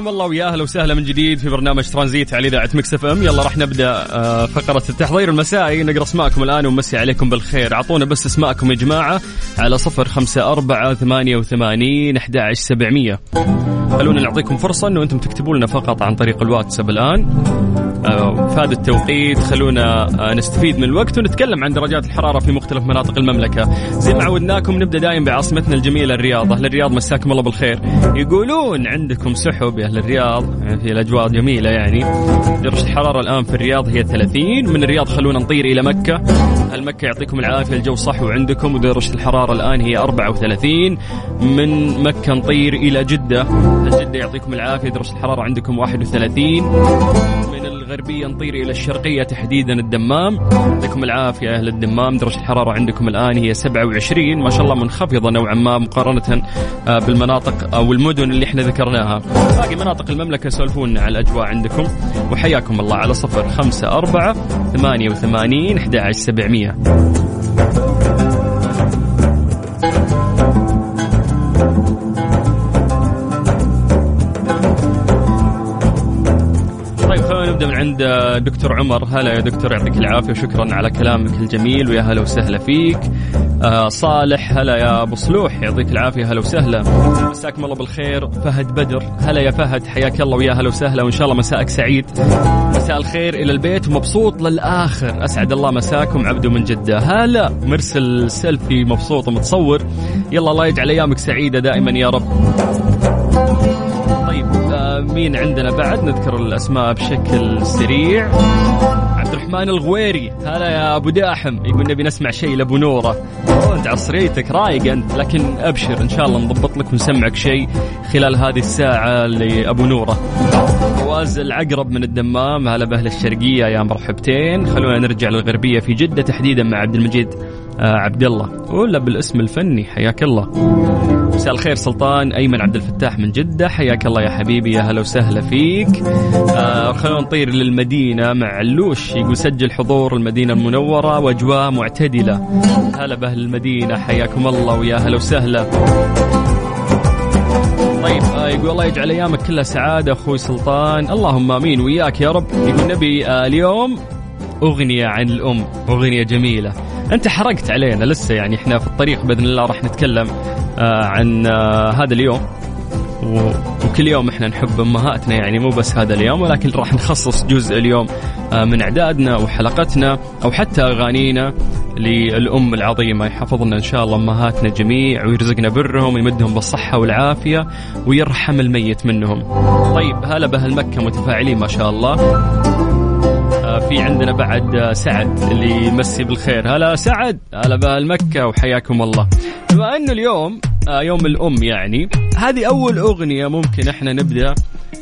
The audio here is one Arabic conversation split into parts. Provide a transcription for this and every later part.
حياكم الله ويا أهلا وسهلا من جديد في برنامج ترانزيت على إذاعة Mix FM. يلا راح نبدأ آه، فقرة التحضير المسائي. نقرأ أسماءكم الآن ونمسي عليكم بالخير. أعطونا بس أسماءكم يا جماعة. على صفر خمسة أربعة ثمانية وثمانين أحد سبعمية. خلونا نعطيكم فرصة أنه أنتم تكتبوا لنا فقط عن طريق الواتساب الآن. آه، في هذا التوقيت. خلونا آه، نستفيد من الوقت ونتكلم عن درجات الحرارة في مختلف مناطق المملكة. زي ما عودناكم نبدأ دايم بعاصمتنا الجميلة الرياض. أهل الرياض مساكم الله بالخير. يقولون عندكم سحب يا أهل الرياض. يعني في الأجواء جميلة يعني. درجة الحرارة الآن في الرياض هي 30 من الرياض خلونا نطير إلى مكة. أهل مكة يعطيكم العافية الجو صح وعندكم. ودرجة الحرارة الآن هي 34 من مكة نطير إلى جدة. جدة يعطيكم العافية درجة الحرارة عندكم 31 من الغربية نطير إلى الشرقية تحديدا الدمام. يعطيكم العافية أهل الدمام. درجة الحرارة عندكم الآن هي 27 ما شاء الله منخفضة نوعا ما مقارنة آه، بالمناطق أو المدن اللي إحنا ذكرناها. باقي مناطق المملكة سولفونا على الأجواء عندكم. وحياكم الله على صفر خمسة أربعة ثمانية وثمانين أحد عشر سبعمية. نبدا من عند دكتور عمر. هلا يا دكتور يعطيك العافية وشكرا على كلامك الجميل ويا هلا وسهلا فيك. آه صالح هلا يا أبو صلوح يعطيك العافية هلا وسهلا. مساكم الله بالخير. فهد بدر هلا يا فهد حياك الله ويا هلا وسهلا وإن شاء الله مساءك سعيد. مساء الخير إلى البيت ومبسوط للآخر. أسعد الله مساكم عبدو من جدة. هلا مرسل سيلفي مبسوط ومتصور. يلا الله يجعل أيامك سعيدة دائما يا رب. مين عندنا بعد نذكر الأسماء بشكل سريع. عبد الرحمن الغويري. هلا يا أبو داحم. يقول نبي نسمع شيء لأبو نوره. أنت عصريتك رايق أنت. لكن أبشر إن شاء الله نضبط لك ونسمعك شيء خلال هذه الساعة لأبو نوره. فواز العقرب من الدمام. هلا بأهل الشرقية يا مرحبتين. خلونا نرجع للغربية في جدة تحديدا مع عبد المجيد آه عبد الله. ولا بالاسم الفني حياك الله. مساء الخير سلطان أيمن عبد الفتاح من جدة. حياك الله يا حبيبي يا هلا وسهلا فيك. آه خلونا نطير للمدينة مع علوش يقول سجل حضور المدينة المنورة وأجواء معتدلة. هلا بأهل المدينة حياكم الله ويا هلا وسهلا. طيب آه يقول الله يجعل أيامك كلها سعادة أخوي سلطان. اللهم آمين وياك يا رب. يقول نبي آه اليوم أغنية عن الأم أغنية جميلة. أنت حرقت علينا لسه يعني إحنا في الطريق بإذن الله راح نتكلم. عن آه هذا اليوم. وكل يوم إحنا نحب أمهاتنا يعني مو بس هذا اليوم ولكن راح نخصص جزء اليوم آه من إعدادنا وحلقتنا أو حتى أغانينا للأم العظيمة. يحفظنا إن شاء الله أمهاتنا جميع ويرزقنا برهم ويمدهم بالصحة والعافية ويرحم الميت منهم. طيب هلا بأهل مكة متفاعلين ما شاء الله. آه، في عندنا بعد آه، سعد اللي يمسي بالخير. هلا سعد. هلا بأهل مكة وحياكم الله. بما أنه اليوم آه، يوم الأم يعني. هذه أول أغنية ممكن إحنا نبدأ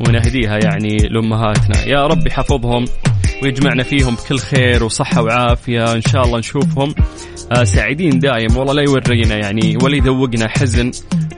ونهديها يعني لأمهاتنا. يا رب يحفظهم ويجمعنا فيهم بكل خير وصحة وعافية. إن شاء الله نشوفهم. آه، سعيدين دايم. والله لا يورينا يعني ولا يذوقنا حزن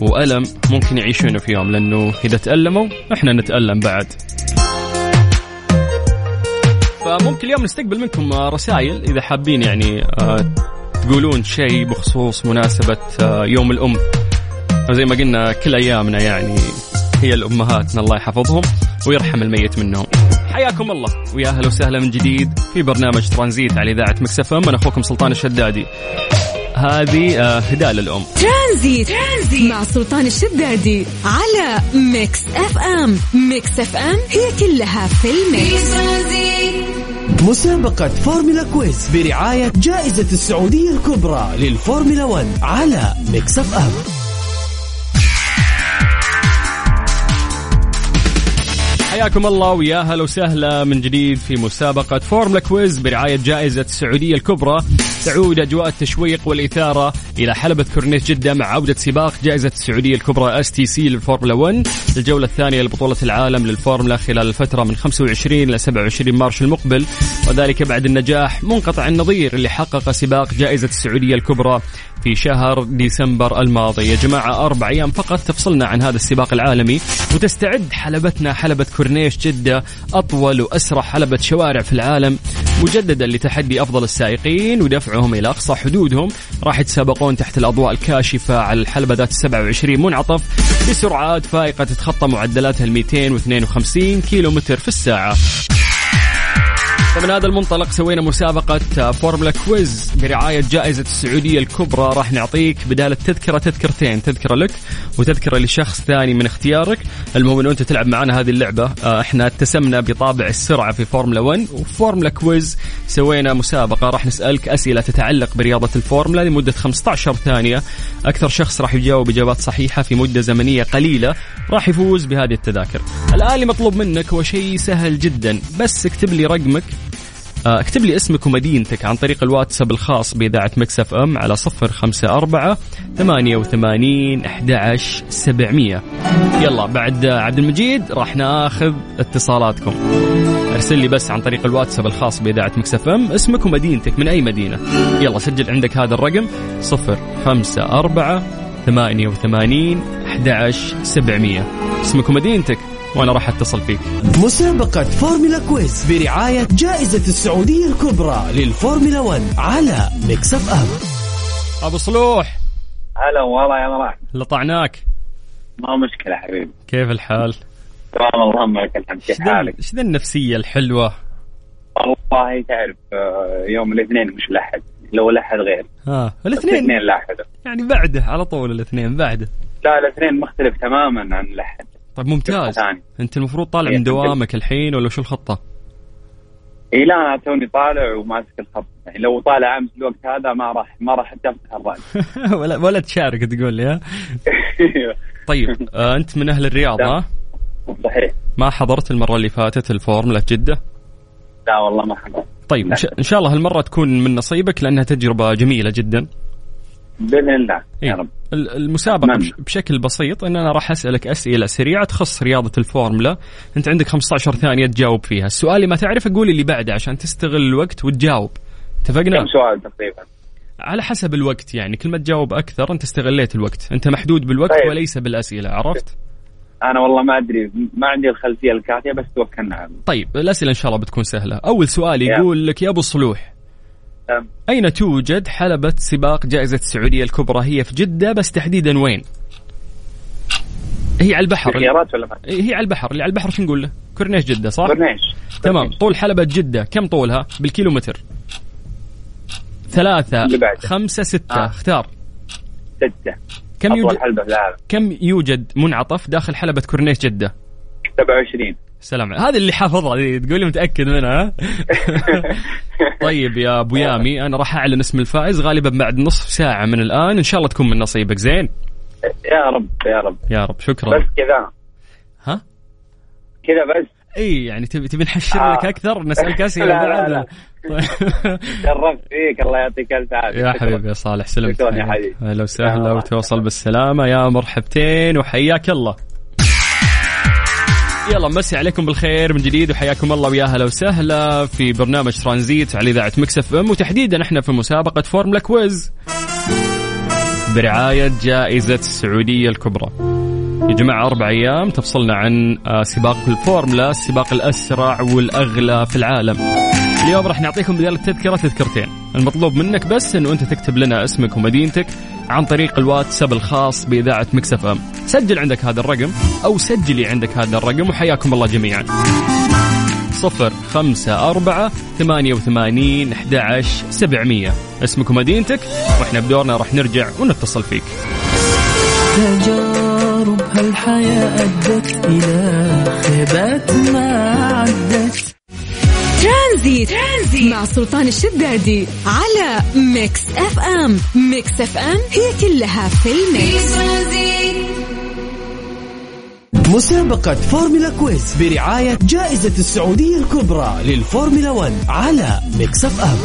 وألم ممكن يعيشونه في يوم. لأنه إذا تألموا إحنا نتألم بعد. فممكن اليوم نستقبل منكم آه، رسائل إذا حابين يعني آه، تقولون شيء بخصوص مناسبة آه، يوم الأم. وزي ما قلنا كل أيامنا يعني هي الأمهاتنا الله يحفظهم ويرحم الميت منهم. حياكم الله. ويا أهلا وسهلا من جديد في برنامج ترانزيت على إذاعة Mix FM. أنا أخوكم سلطان الشدادي. هذه آه، إهداء للأم. ترانزيت, ترانزيت. مع سلطان الشدادي على Mix FM. Mix FM هي كلها في ال mix مسابقة فورمولا quiz برعاية جائزة السعودية الكبرى للفورمولا 1 على Mix FM حياكم الله ويا هلا وسهلا من جديد في مسابقة فورمولا quiz برعاية جائزة السعودية الكبرى تعود أجواء التشويق والإثارة إلى حلبة كورنيش جدة مع عودة سباق جائزة السعودية الكبرى stc للفورمولا 1 الجولة الثانية لبطولة العالم للفورمولا خلال الفترة من 25 إلى 27 March المقبل وذلك بعد النجاح منقطع النظير اللي حقق سباق جائزة السعودية الكبرى في شهر ديسمبر الماضي. يا جماعة أربع أيام فقط تفصلنا عن هذا السباق العالمي وتستعد حلبتنا حلبة كورنيش جدة أطول وأسرع حلبة شوارع في العالم. مجددا لتحدي أفضل السائقين ودفعهم إلى أقصى حدودهم. راح يتسابقون تحت الأضواء الكاشفة على الحلبة ذات 27 منعطف بسرعات فائقة تتخطى معدلاتها ال 252 كيلو متر في الساعة. فمن هذا المنطلق سوينا مسابقة فورمولا quiz برعاية جائزة السعودية الكبرى. راح نعطيك بدال التذكرة تذكرتين تذكرة لك وتذكرة لشخص ثاني من اختيارك. المهم إنه أنت تلعب معنا هذه اللعبة. آه، إحنا اتسمنا بطابع السرعة في فورمولا 1 وفورمولا quiz. سوينا مسابقة. راح نسألك أسئلة تتعلق برياضة الفورمولا لمدة 15 ثانية. أكثر شخص راح يجاوب إجابات صحيحة في مدة زمنية قليلة. راح يفوز بهذه التذاكر. الآن اللي مطلوب منك هو شيء سهل جدا. بس اكتب لي رقمك. اكتب لي اسمك ومدينتك عن طريق الواتساب الخاص بإذاعة Mix FM على صفر خمسة أربعة ثمانية وثمانين أحد سبعمية. يلا بعد عبد المجيد راح ناخذ اتصالاتكم. ارسل لي بس عن طريق الواتساب الخاص بإذاعة Mix FM اسمك ومدينتك من أي مدينة. يلا سجل عندك هذا الرقم صفر خمسة أربعة ثمانية وثمانين أحد سبعمية. اسمك ومدينتك وأنا راح أتصل فيك. مسابقة فورمولا quiz برعاية جائزة السعودية الكبرى للفورمولا 1 على Mix FM أبو صلوح. هلا والله يا مرحبا لطعناك. ما مشكلة حبيبي. كيف الحال؟ تمام اللهم لك الحمد. كيف حالك؟ إيش ذا النفسية الحلوة؟ والله تعرف آه، يوم الاثنين مش الأحد لو الأحد غير. ها الاثنين؟ الاثنين الأحد. يعني بعده على طول الاثنين بعده. لا الاثنين مختلف تماما عن الأحد. طيب ممتاز. أنت المفروض طالع من إيه، دوامك الحين ولا شو الخطة؟ اي لا أنا توني طالع وماسك الخط يعني لو طالع أمس الوقت هذا ما راح ما راح افتح الراس ولا ولا تشارك تقول لي ها؟ طيب آه أنت من أهل الرياض. ها؟ صحيح ما حضرت المرة اللي فاتت الفورمولا جدة؟ لا والله ما حضرت طيب إن شاء الله هالمرة تكون من نصيبك لأنها تجربة جميلة جدا بإذن الله إيه. يا رب ال- المسابقة نعم. بش- بشكل بسيط إن أنا راح أسألك أسئلة سريعة تخص رياضة الفورمولا، أنت عندك 15 ثانية تجاوب فيها، السؤال اللي ما تعرفه قول اللي بعده عشان تستغل الوقت وتجاوب. اتفقنا؟ كم سؤال تقريبا على حسب الوقت يعني كل ما تجاوب أكثر أنت استغليت الوقت، أنت محدود بالوقت طيب. وليس بالأسئلة، عرفت؟ أنا والله ما أدري ما عندي الخلفية الكافية بس توكلنا على الله طيب الأسئلة إن شاء الله بتكون سهلة، أول سؤال يا. يقول لك يا أبو صلوح تمام. أين توجد حلبة سباق جائزة السعودية الكبرى؟ هي في جدة بس تحديدا وين؟ هي على البحر خيارات ولا ما هي على البحر اللي على البحر شو نقول له؟ كورنيش جدة صح؟ كورنيش تمام. طول حلبة جدة كم طولها بالكيلومتر؟ ثلاثة اللي. خمسة ستة آه. اختار ستة كم يوجد حلبة في العالم كم يوجد منعطف داخل حلبة كورنيش جدة؟ 27 سلام هذه اللي حافظها دي تقول لي متأكد منها ها؟ طيب يا أبو يامي أنا راح أعلن اسم الفائز غالبا بعد نصف ساعة من الآن إن شاء الله تكون من نصيبك زين؟ يا رب يا رب يا رب شكرا بس كذا ها؟ كذا بس إي يعني تبي تبي نحشر آه. لك أكثر نسألك أسئلة لا، لا، بعد. شرفت فيك الله يعطيك ألف عافية يا. حبيبي يا صالح سلمت شكراً يا. حبيبي. أهلا وسهلا الله وتوصل بالسلامة يا مرحبتين وحياك الله يلا مسي عليكم بالخير من جديد وحياكم الله ويا هلا وسهلا في برنامج ترانزيت على إذاعة Mix FM وتحديدا إحنا في مسابقة Formula Quiz برعاية جائزة السعودية الكبرى. يا جماعة أربع أيام تفصلنا عن آه، سباق الفورمولا السباق الأسرع والأغلى في العالم. اليوم راح نعطيكم بدال التذكرة تذكرتين، المطلوب منك بس إنه أنت تكتب لنا اسمك ومدينتك عن طريق الواتساب الخاص بإذاعة مكسف إم. سجل عندك هذا الرقم أو سجلي عندك هذا الرقم وحياكم الله جميعا. صفر خمسة أربعة ثمانية وثمانين أحد سبعمية اسمك ومدينتك وإحنا بدورنا راح نرجع ونتصل فيك تجارب هالحياة أدت إلى خيبات ما عدت Tranzit. Tranzit. مع سلطان الشدادي على Mix FM. Mix FM هي كلها في ال mix. مسابقة Formula Quiz برعاية جائزة السعودية الكبرى للفورمولا 1 على Mix FM.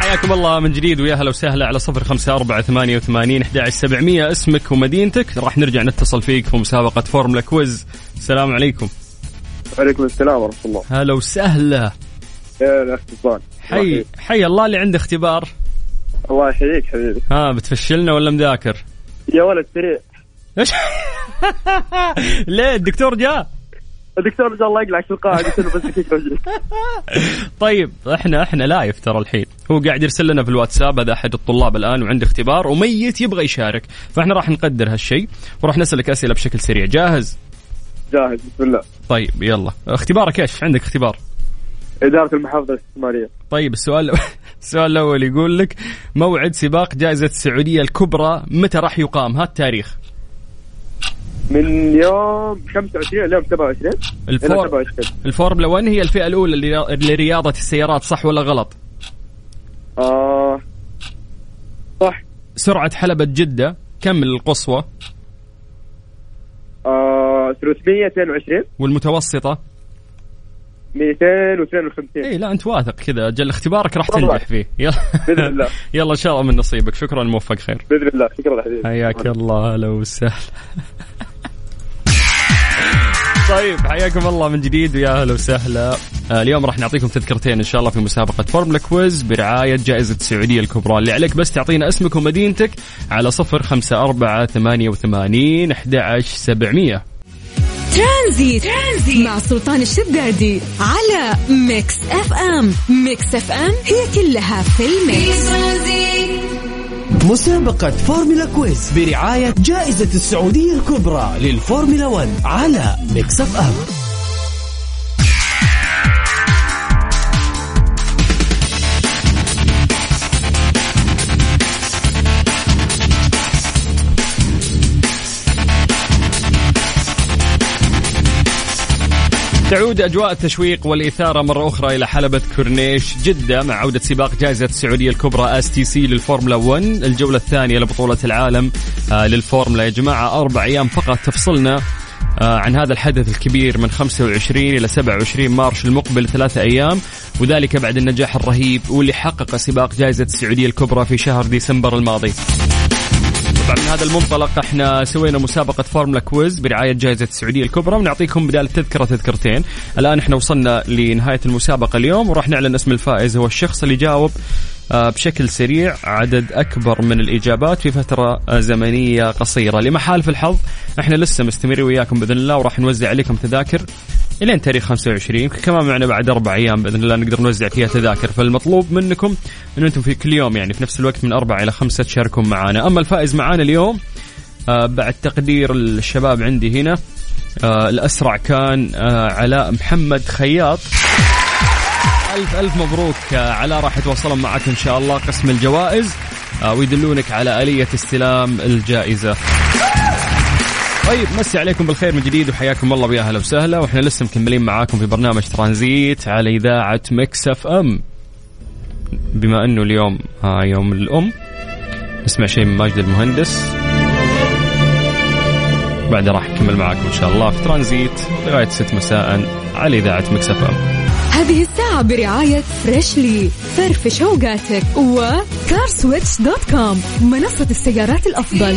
حياكم الله من جديد ويا هلا وسهلا على صفر خمسة أربعة ثمانية وثمانين أحد سبعمية. اسمك ومدينتك. راح نرجع نتصل فيك في مسابقة Formula Quiz. السلام عليكم. وعليكم السلام ورحمة الله. هلا وسهلا. يا سلطان حي حي الله اللي عنده اختبار. الله يحييك حبيبي. ها بتفشلنا ولا مذاكر؟ يا ولد سريع. إيش؟ ليه؟ الدكتور جاء؟ الدكتور شاء الله يقلعك في القاعة قلت له بس طيب إحنا إحنا لايف ترى الحين. هو قاعد يرسل لنا في الواتساب هذا أحد الطلاب الآن وعنده اختبار وميت يبغى يشارك. فإحنا راح نقدر هالشيء وراح نسألك أسئلة بشكل سريع. جاهز؟ جاهز بسم الله. طيب يلا. اختبارك إيش؟ عندك اختبار. إدارة المحافظة الاستثمارية. طيب السؤال السؤال الأول يقول لك موعد سباق جائزة السعودية الكبرى متى راح يقام؟ هات التاريخ. من يوم 25 اليوم 27 إلى الفور 27 الفورمولا 1 هي الفئة الأولى لريا- لرياضه السيارات صح ولا غلط؟ آه صح. سرعة حلبة جدة كم القصوى؟ 322 والمتوسطة؟ 252 اي لا أنت واثق كذا. أجل اختبارك راح. تنجح فيه. يلا. بإذن الله. يلا إن شاء الله من نصيبك. شكرا موفق خير. بإذن الله. شكرا حبيبي. حياك الله هلا وسهلا. طيب حياكم الله من جديد ويا أهلا وسهلا. آه اليوم راح نعطيكم تذكرتين إن شاء الله في مسابقة Formula Quiz برعاية جائزة السعودية الكبرى. اللي عليك بس تعطينا اسمك ومدينتك على صفر خمسة أربعة ثمانية وثمانين أحد سبعمية. Tranzit. Tranzit مع سلطان الشدادي على Mix FM Mix FM هي كلها في ال mix مسابقة Formula Quiz برعاية جائزة السعودية الكبرى للفورمولا 1 على Mix FM تعود أجواء التشويق والإثارة مرة أخرى إلى حلبة كورنيش جدة مع عودة سباق جائزة السعودية الكبرى STC للفورمولا 1 الجولة الثانية لبطولة العالم آه، للفورمولا. يا جماعة أربع أيام فقط تفصلنا آه، عن هذا الحدث الكبير من 25 إلى 27 March المقبل ثلاثة أيام. وذلك بعد النجاح الرهيب واللي حقق سباق جائزة السعودية الكبرى في شهر ديسمبر الماضي. طبعا. من هذا المنطلق إحنا سوينا مسابقة Formula Quiz برعاية جائزة السعودية الكبرى ونعطيكم بدال التذكرة تذكرتين. الآن إحنا وصلنا لنهاية المسابقة اليوم وراح نعلن اسم الفائز. هو الشخص اللي جاوب آه، بشكل سريع عدد أكبر من الإجابات في فترة زمنية قصيرة. لمحال في الحظ إحنا لسه مستمرين وياكم بإذن الله وراح نوزع عليكم تذاكر. إلين تاريخ 25 كمان معنا بعد أربع أيام بإذن الله نقدر نوزع فيها تذاكر. فالمطلوب منكم انه أنتم في كل يوم يعني في نفس الوقت من أربعة إلى خمسة تشاركون معنا. أما الفائز معنا اليوم آه بعد تقدير الشباب عندي هنا آه الأسرع كان آه علاء محمد خياط. ألف ألف مبروك آه، علاء راح يتواصلون معك إن شاء الله قسم الجوائز آه، ويدلونك على آلية استلام الجائزة. طيب مسي عليكم بالخير من جديد وحياكم الله ويا أهلا وسهلا. وإحنا لسه مكملين معاكم في برنامج ترانزيت على إذاعة Mix FM. بما إنه اليوم آه يوم الأم نسمع شيء من ماجد المهندس. بعدها راح نكمل معاكم إن شاء الله في ترانزيت لغاية 6 مساء على إذاعة Mix FM. هذه الساعة برعاية Freshly فرفش اوقاتك و CarSwitch dot com منصة السيارات الأفضل.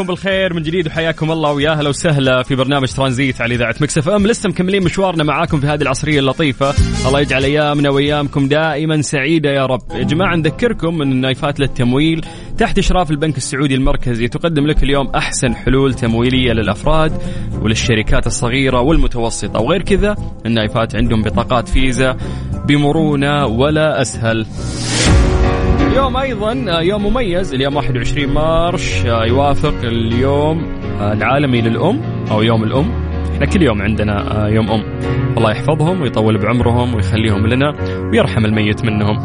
عليكم بالخير من جديد وحياكم الله ويا أهلا وسهلا في برنامج ترانزيت على إذاعة Mix FM. لسه مكملين مشوارنا معاكم في هذه العصرية اللطيفة. الله يجعل أيامنا وأيامكم دائما سعيدة يا رب. يا جماعة نذكركم ان النايفات للتمويل. تحت إشراف البنك السعودي المركزي تقدم لك اليوم أحسن حلول تمويلية للأفراد وللشركات الصغيرة والمتوسطة. وغير كذا النايفات عندهم بطاقات فيزا بمرونة ولا أسهل. اليوم أيضا آه، يوم مميز اليوم 21 مارش آه، يوافق اليوم آه، العالمي للأم أو يوم الأم. إحنا كل يوم عندنا يوم أم. الله يحفظهم ويطول بعمرهم ويخليهم لنا ويرحم الميت منهم.